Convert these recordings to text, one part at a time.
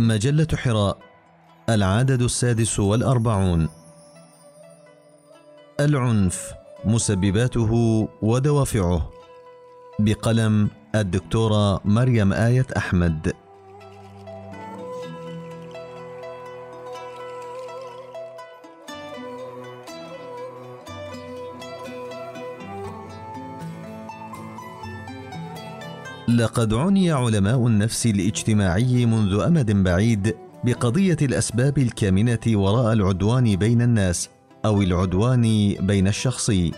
مجلة حراء العدد السادس والأربعون. العنف مسبباته ودوافعه. بقلم الدكتورة مريم آية أحمد. لقد عني علماء النفس الاجتماعي منذ أمد بعيد بقضية الأسباب الكامنة وراء العدوان بين الناس أو العدوان بين الشخصي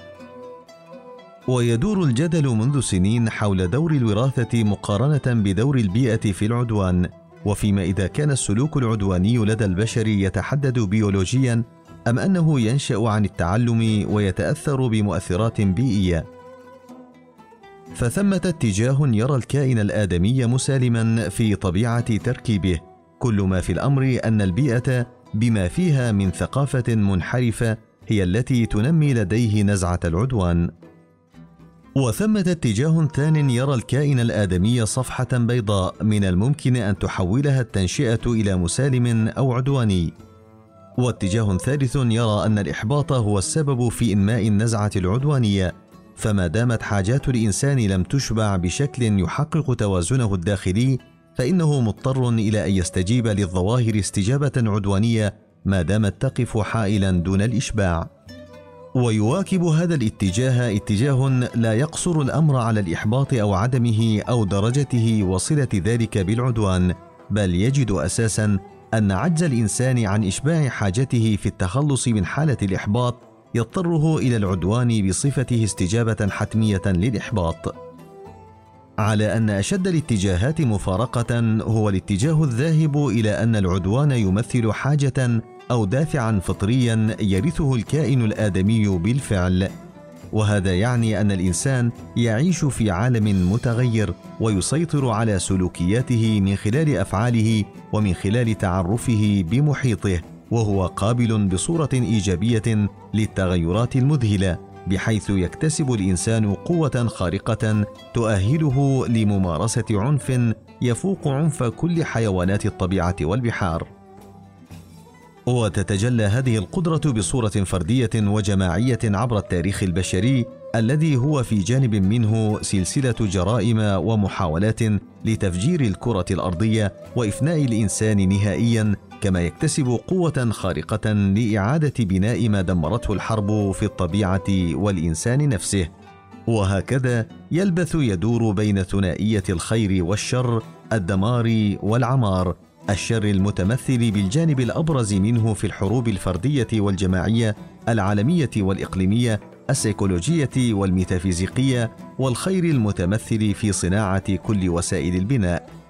ويدور الجدل منذ سنين حول دور الوراثة مقارنة بدور البيئة في العدوان وفيما إذا كان السلوك العدواني لدى البشر يتحدد بيولوجيا أم أنه ينشأ عن التعلم ويتأثر بمؤثرات بيئية. فثمة اتجاه يرى الكائن الآدمي مسالما في طبيعة تركيبه، كل ما في الأمر أن البيئة بما فيها من ثقافة منحرفة هي التي تنمي لديه نزعة العدوان. وثمة اتجاه ثان يرى الكائن الآدمي صفحة بيضاء من الممكن أن تحولها التنشئة إلى مسالم أو عدواني. واتجاه ثالث يرى أن الإحباط هو السبب في إنماء النزعة العدوانية، فما دامت حاجات الإنسان لم تشبع بشكل يحقق توازنه الداخلي فإنه مضطر إلى أن يستجيب للظواهر استجابة عدوانية ما دامت تقف حائلا دون الإشباع. ويواكب هذا الاتجاه اتجاه لا يقصر الأمر على الإحباط أو عدمه أو درجته وصلة ذلك بالعدوان بل يجد أساسا أن عجز الإنسان عن إشباع حاجته في التخلص من حالة الإحباط يضطره إلى العدوان بصفته استجابة حتمية للإحباط. على أن أشد الاتجاهات مفارقة هو الاتجاه الذاهب إلى أن العدوان يمثل حاجة أو دافعا فطريا يرثه الكائن الآدمي بالفعل. وهذا يعني أن الإنسان يعيش في عالم متغير ويسيطر على سلوكياته من خلال أفعاله ومن خلال تعرفه بمحيطه. وهو قابل بصورة إيجابية للتغيرات المذهلة بحيث يكتسب الإنسان قوة خارقة تؤهله لممارسة عنف يفوق عنف كل حيوانات الطبيعة والبحار. وتتجلى هذه القدرة بصورة فردية وجماعية عبر التاريخ البشري الذي هو في جانب منه سلسلة جرائم ومحاولات لتفجير الكرة الأرضية وإفناء الإنسان نهائيا كما يكتسب قوة خارقة لإعادة بناء ما دمرته الحرب في الطبيعة والإنسان نفسه. وهكذا يلبث يدور بين ثنائية الخير والشر الدمار والعمار الشر المتمثل بالجانب الأبرز منه في الحروب الفردية والجماعية العالمية والإقليمية السيكولوجية والميتافيزيقية والخير المتمثل في صناعة كل وسائل البناء.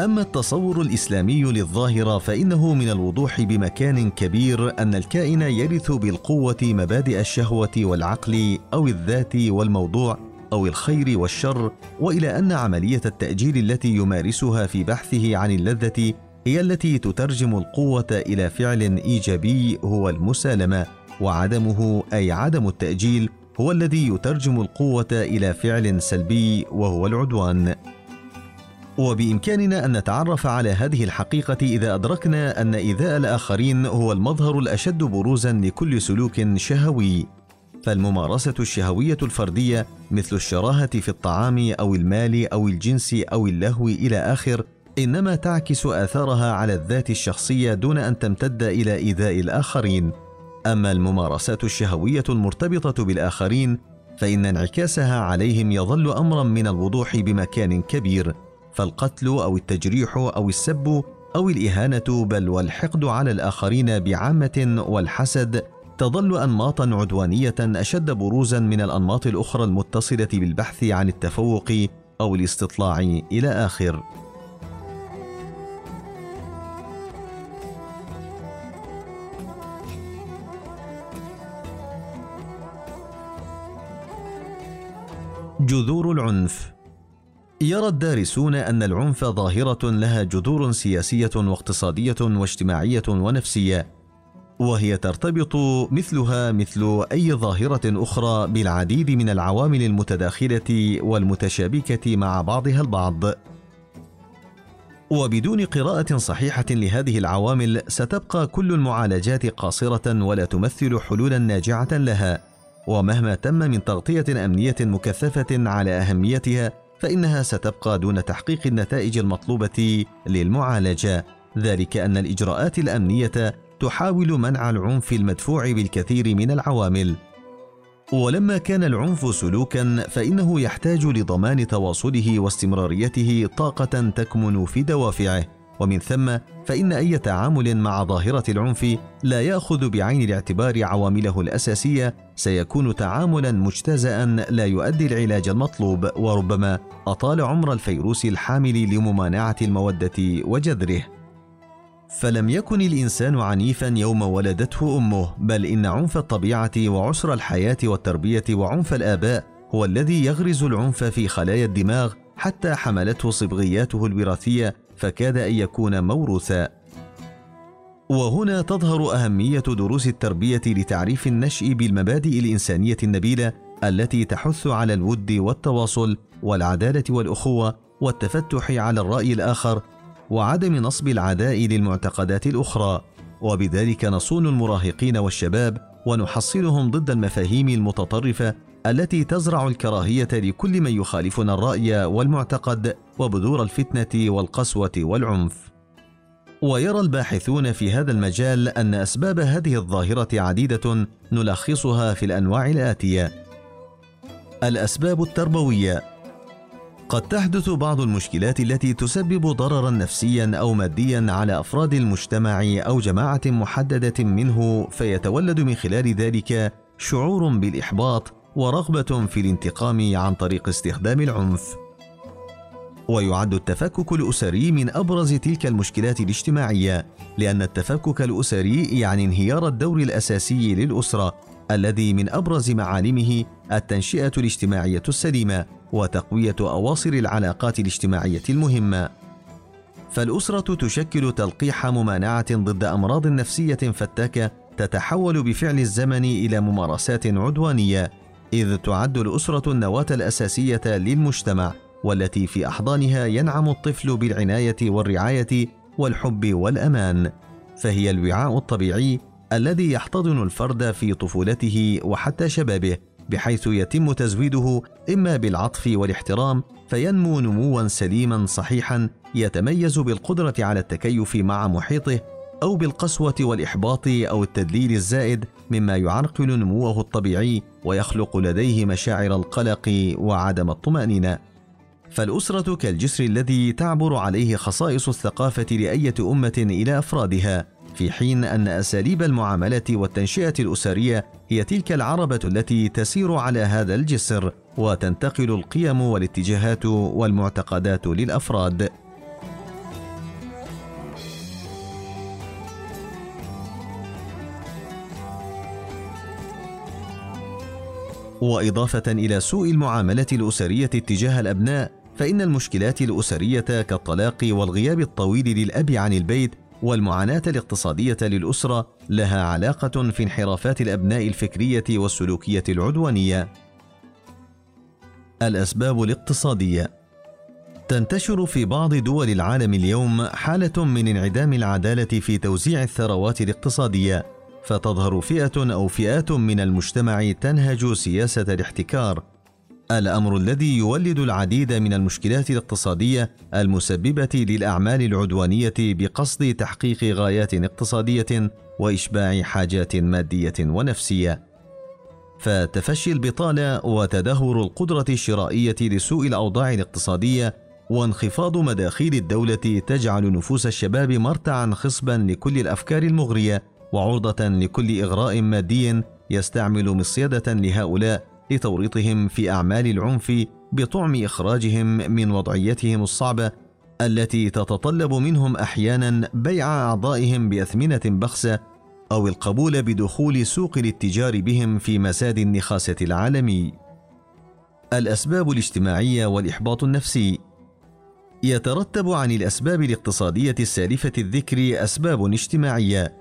أما التصور الإسلامي للظاهرة فإنه من الوضوح بمكان كبير أن الكائن يرث بالقوة مبادئ الشهوة والعقل أو الذات والموضوع أو الخير والشر وإلى أن عملية التأجيل التي يمارسها في بحثه عن اللذة هي التي تترجم القوة إلى فعل إيجابي هو المسالمة. وعدمه أي عدم التأجيل هو الذي يترجم القوة إلى فعل سلبي وهو العدوان. وبإمكاننا أن نتعرف على هذه الحقيقة إذا أدركنا أن إيذاء الآخرين هو المظهر الأشد بروزا لكل سلوك شهوي. فالممارسة الشهوية الفردية مثل الشراهة في الطعام أو المال أو الجنس أو اللهو إلى آخر إنما تعكس آثارها على الذات الشخصية دون أن تمتد إلى إيذاء الآخرين. أما الممارسات الشهوية المرتبطة بالآخرين فإن انعكاسها عليهم يظل امرا من الوضوح بمكان كبير فالقتل أو التجريح أو السب أو الإهانة بل والحقد على الآخرين بعامة والحسد تظل انماطا عدوانية أشد بروزا من الأنماط الأخرى المتصلة بالبحث عن التفوق أو الاستطلاع إلى آخر. جذور العنف. يرى الدارسون أن العنف ظاهرة لها جذور سياسية واقتصادية واجتماعية ونفسية وهي ترتبط مثلها مثل أي ظاهرة أخرى بالعديد من العوامل المتداخلة والمتشابكة مع بعضها البعض. وبدون قراءة صحيحة لهذه العوامل ستبقى كل المعالجات قاصرة ولا تمثل حلولا ناجعة لها، ومهما تم من تغطية أمنية مكثفة على أهميتها فإنها ستبقى دون تحقيق النتائج المطلوبة للمعالجة، ذلك أن الإجراءات الأمنية تحاول منع العنف المدفوع بالكثير من العوامل، ولما كان العنف سلوكا فإنه يحتاج لضمان تواصله واستمراريته طاقة تكمن في دوافعه. ومن ثم فإن أي تعامل مع ظاهرة العنف لا يأخذ بعين الاعتبار عوامله الأساسية سيكون تعاملا مجتزا لا يؤدي العلاج المطلوب وربما أطال عمر الفيروس الحامل لممانعة المودة وجذره. فلم يكن الإنسان عنيفا يوم ولدته أمه بل إن عنف الطبيعة وعسر الحياة والتربية وعنف الآباء هو الذي يغرز العنف في خلايا الدماغ حتى حملته صبغياته الوراثية فكاد أن يكون موروثا. وهنا تظهر أهمية دروس التربية لتعريف النشء بالمبادئ الإنسانية النبيلة التي تحث على الود والتواصل والعدالة والأخوة والتفتح على الرأي الآخر وعدم نصب العداء للمعتقدات الأخرى. وبذلك نصون المراهقين والشباب ونحصنهم ضد المفاهيم المتطرفة التي تزرع الكراهية لكل من يخالفنا الرأي والمعتقد. وبذور الفتنة والقسوة والعنف. ويرى الباحثون في هذا المجال أن أسباب هذه الظاهرة عديدة نلخصها في الأنواع الآتية. الأسباب التربوية قد تحدث بعض المشكلات التي تسبب ضررا نفسيا أو ماديا على أفراد المجتمع أو جماعة محددة منه فيتولد من خلال ذلك شعور بالإحباط ورغبة في الانتقام عن طريق استخدام العنف. ويعد التفكك الأسري من أبرز تلك المشكلات الاجتماعية لأن التفكك الأسري يعني انهيار الدور الأساسي للأسرة الذي من أبرز معالمه التنشئة الاجتماعية السليمة وتقوية أواصر العلاقات الاجتماعية المهمة. فالأسرة تشكل تلقيح ممانعة ضد أمراض نفسية فتاكة تتحول بفعل الزمن إلى ممارسات عدوانية إذ تعد الأسرة النواة الأساسية للمجتمع. والتي في أحضانها ينعم الطفل بالعناية والرعاية والحب والأمان فهي الوعاء الطبيعي الذي يحتضن الفرد في طفولته وحتى شبابه بحيث يتم تزويده إما بالعطف والاحترام فينمو نموا سليما صحيحا يتميز بالقدرة على التكيف مع محيطه أو بالقسوة والإحباط أو التدليل الزائد مما يعرقل نموه الطبيعي ويخلق لديه مشاعر القلق وعدم الطمأنينة. فالأسرة كالجسر الذي تعبر عليه خصائص الثقافة لأية أمة إلى أفرادها في حين أن أساليب المعامله والتنشئة الأسرية هي تلك العربة التي تسير على هذا الجسر وتنتقل القيم والاتجاهات والمعتقدات للأفراد. وإضافة إلى سوء المعاملة الأسرية تجاه الأبناء فإن المشكلات الأسرية كالطلاق والغياب الطويل للأب عن البيت والمعاناة الاقتصادية للأسرة لها علاقة في انحرافات الأبناء الفكرية والسلوكية العدوانية. الأسباب الاقتصادية تنتشر في بعض دول العالم اليوم حالة من انعدام العدالة في توزيع الثروات الاقتصادية فتظهر فئة أو فئات من المجتمع تنهج سياسة الاحتكار. الأمر الذي يولد العديد من المشكلات الاقتصادية المسببة للأعمال العدوانية بقصد تحقيق غايات اقتصادية وإشباع حاجات مادية ونفسية. فتفشي البطالة وتدهور القدرة الشرائية لسوء الأوضاع الاقتصادية وانخفاض مداخيل الدولة تجعل نفوس الشباب مرتعا خصبا لكل الأفكار المغرية وعرضه لكل إغراء مادي يستعمل مصيدة لهؤلاء لتوريطهم في أعمال العنف بطعم إخراجهم من وضعيتهم الصعبة التي تتطلب منهم أحيانا بيع أعضائهم بأثمنة بخسة أو القبول بدخول سوق الاتجار بهم في مساد النخاسة العالمي. الأسباب الاجتماعية والإحباط النفسي. يترتب عن الأسباب الاقتصادية السالفة الذكر أسباب اجتماعية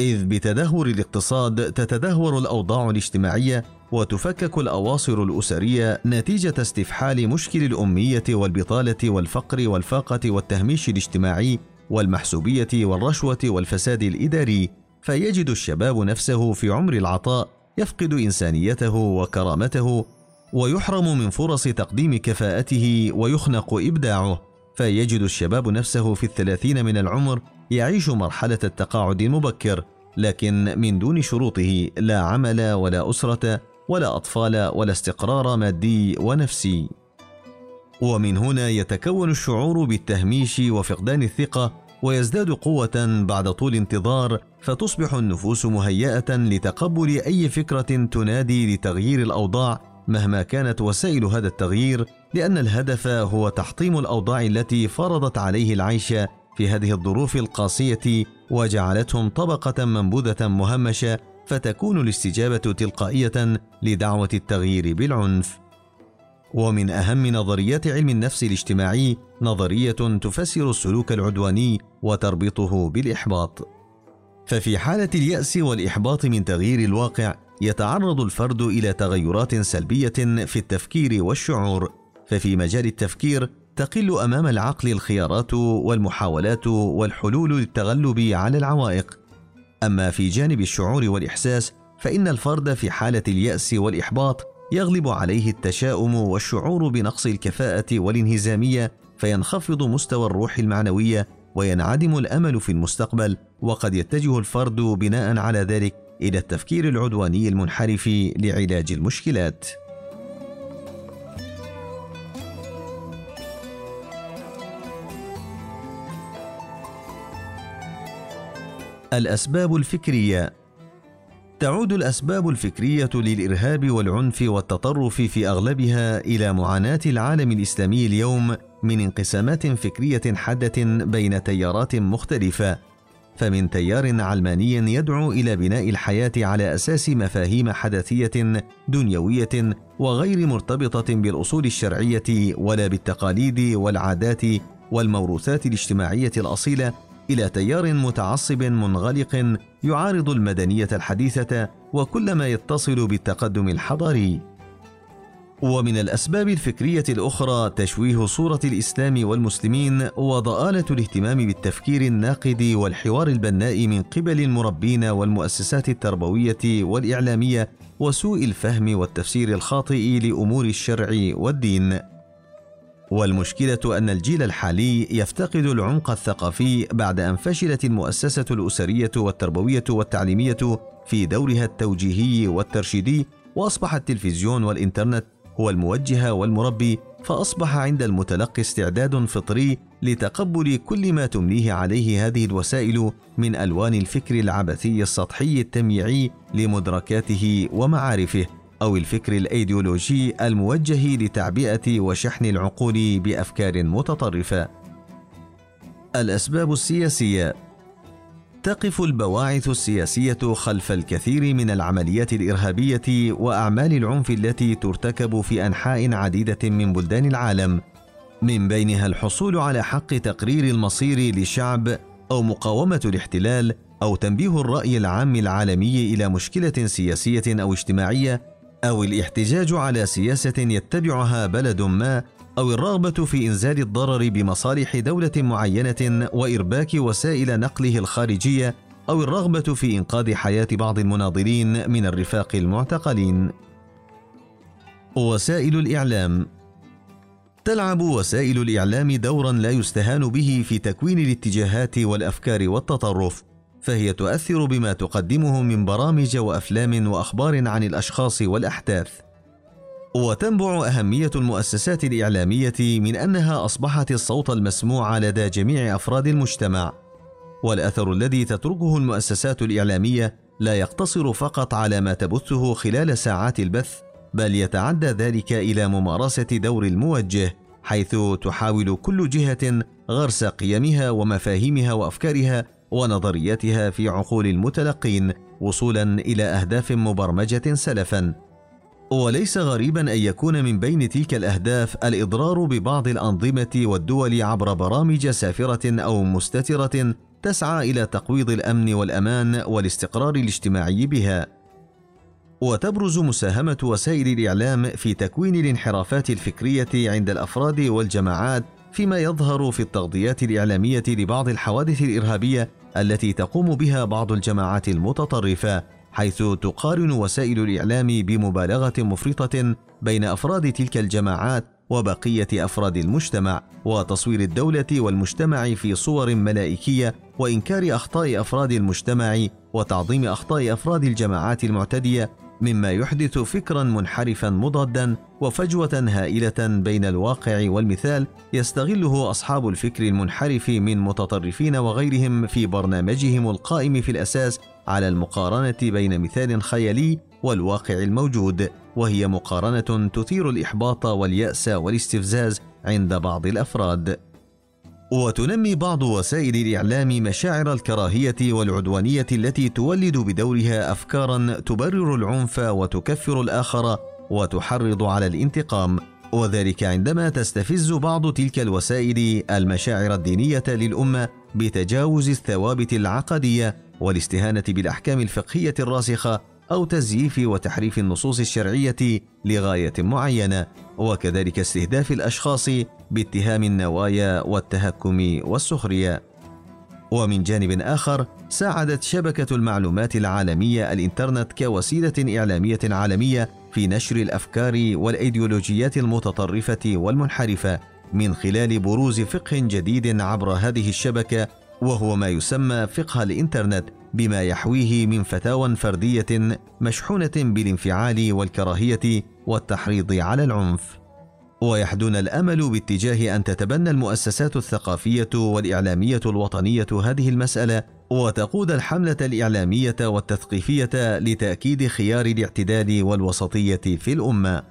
إذ بتدهور الاقتصاد تتدهور الأوضاع الاجتماعية وتفكك الأواصر الأسرية نتيجة استفحال مشكل الأمية والبطالة والفقر والفاقة والتهميش الاجتماعي والمحسوبية والرشوة والفساد الإداري، فيجد الشباب نفسه في عمر العطاء يفقد إنسانيته وكرامته ويحرم من فرص تقديم كفاءته ويخنق إبداعه، فيجد الشباب نفسه في الثلاثين من العمر يعيش مرحلة التقاعد المبكر، لكن من دون شروطه لا عمل ولا أسرة ولا أطفال ولا استقرار مادي ونفسي. ومن هنا يتكون الشعور بالتهميش وفقدان الثقة ويزداد قوة بعد طول انتظار فتصبح النفوس مهيئة لتقبل أي فكرة تنادي لتغيير الأوضاع مهما كانت وسائل هذا التغيير لأن الهدف هو تحطيم الأوضاع التي فرضت عليه العيش في هذه الظروف القاسية وجعلتهم طبقة منبوذة مهمشة فتكون الاستجابة تلقائية لدعوة التغيير بالعنف. ومن أهم نظريات علم النفس الاجتماعي نظرية تفسر السلوك العدواني وتربطه بالإحباط. ففي حالة اليأس والإحباط من تغيير الواقع يتعرض الفرد إلى تغيرات سلبية في التفكير والشعور، ففي مجال التفكير تقل أمام العقل الخيارات والمحاولات والحلول للتغلب على العوائق أما في جانب الشعور والإحساس فإن الفرد في حالة اليأس والإحباط يغلب عليه التشاؤم والشعور بنقص الكفاءة والانهزامية فينخفض مستوى الروح المعنوية وينعدم الأمل في المستقبل وقد يتجه الفرد بناء على ذلك إلى التفكير العدواني المنحرف لعلاج المشكلات. الأسباب الفكرية. تعود الأسباب الفكرية للإرهاب والعنف والتطرف في أغلبها إلى معاناة العالم الإسلامي اليوم من انقسامات فكرية حادة بين تيارات مختلفة. فمن تيار علماني يدعو إلى بناء الحياة على أساس مفاهيم حدثيه دنيوية وغير مرتبطة بالأصول الشرعية ولا بالتقاليد والعادات والموروثات الاجتماعية الأصيلة إلى تيار متعصب منغلق يعارض المدنية الحديثة وكل ما يتصل بالتقدم الحضاري. ومن الأسباب الفكرية الأخرى تشويه صورة الإسلام والمسلمين وضآلة الاهتمام بالتفكير الناقد والحوار البناء من قبل المربين والمؤسسات التربوية والإعلامية وسوء الفهم والتفسير الخاطئ لأمور الشرع والدين. والمشكلة أن الجيل الحالي يفتقد العمق الثقافي بعد أن فشلت المؤسسة الأسرية والتربوية والتعليمية في دورها التوجيهي والترشيدي وأصبح التلفزيون والإنترنت هو الموجه والمربي فأصبح عند المتلقي استعداد فطري لتقبل كل ما تمليه عليه هذه الوسائل من ألوان الفكر العبثي السطحي التمييعي لمدركاته ومعارفه. أو الفكر الأيديولوجي الموجه لتعبئة وشحن العقول بأفكار متطرفة. الأسباب السياسية تقف البواعث السياسية خلف الكثير من العمليات الإرهابية وأعمال العنف التي ترتكب في أنحاء عديدة من بلدان العالم، من بينها الحصول على حق تقرير المصير لشعب أو مقاومة الاحتلال أو تنبيه الرأي العام العالمي إلى مشكلة سياسية أو اجتماعية أو الاحتجاج على سياسة يتبعها بلد ما أو الرغبة في إنزال الضرر بمصالح دولة معينة وإرباك وسائل نقله الخارجية أو الرغبة في إنقاذ حياة بعض المناضلين من الرفاق المعتقلين. وسائل الإعلام تلعب وسائل الإعلام دورا لا يستهان به في تكوين الاتجاهات والأفكار والتطرف. فهي تؤثر بما تقدمه من برامج وأفلام وأخبار عن الأشخاص والأحداث. وتنبع أهمية المؤسسات الإعلامية من أنها أصبحت الصوت المسموع لدى جميع أفراد المجتمع. والأثر الذي تتركه المؤسسات الإعلامية لا يقتصر فقط على ما تبثه خلال ساعات البث بل يتعدى ذلك إلى ممارسة دور الموجه حيث تحاول كل جهة غرس قيمها ومفاهيمها وأفكارها ونظريتها في عقول المتلقين وصولا إلى أهداف مبرمجة سلفا. وليس غريبا أن يكون من بين تلك الأهداف الإضرار ببعض الأنظمة والدول عبر برامج سافرة أو مستترة تسعى إلى تقويض الأمن والأمان والاستقرار الاجتماعي بها. وتبرز مساهمة وسائل الإعلام في تكوين الانحرافات الفكرية عند الأفراد والجماعات فيما يظهر في التغطيات الإعلامية لبعض الحوادث الإرهابية التي تقوم بها بعض الجماعات المتطرفة حيث تقارن وسائل الإعلام بمبالغة مفرطة بين أفراد تلك الجماعات وبقية أفراد المجتمع وتصوير الدولة والمجتمع في صور ملائكية وإنكار أخطاء أفراد المجتمع وتعظيم أخطاء أفراد الجماعات المعتدية مما يحدث فكرا منحرفا مضادا وفجوة هائلة بين الواقع والمثال يستغله أصحاب الفكر المنحرف من متطرفين وغيرهم في برنامجهم القائم في الأساس على المقارنة بين مثال خيالي والواقع الموجود وهي مقارنة تثير الإحباط واليأس والاستفزاز عند بعض الأفراد. وتنمي بعض وسائل الإعلام مشاعر الكراهية والعدوانية التي تولد بدورها افكارا تبرر العنف وتكفر الآخر وتحرض على الانتقام. وذلك عندما تستفز بعض تلك الوسائل المشاعر الدينية للأمة بتجاوز الثوابت العقدية والاستهانة بالأحكام الفقهية الراسخة أو تزييف وتحريف النصوص الشرعية لغاية معينة وكذلك استهداف الأشخاص باتهام النوايا والتهكم والسخرية. ومن جانب آخر ساعدت شبكة المعلومات العالمية الإنترنت كوسيلة إعلامية عالمية في نشر الأفكار والإيديولوجيات المتطرفة والمنحرفة من خلال بروز فقه جديد عبر هذه الشبكة وهو ما يسمى فقه الإنترنت. بما يحويه من فتاوى فردية مشحونة بالانفعال والكراهية والتحريض على العنف. ويحدون الأمل باتجاه أن تتبنى المؤسسات الثقافية والإعلامية الوطنية هذه المسألة وتقود الحملة الإعلامية والتثقيفية لتأكيد خيار الاعتدال والوسطية في الأمة.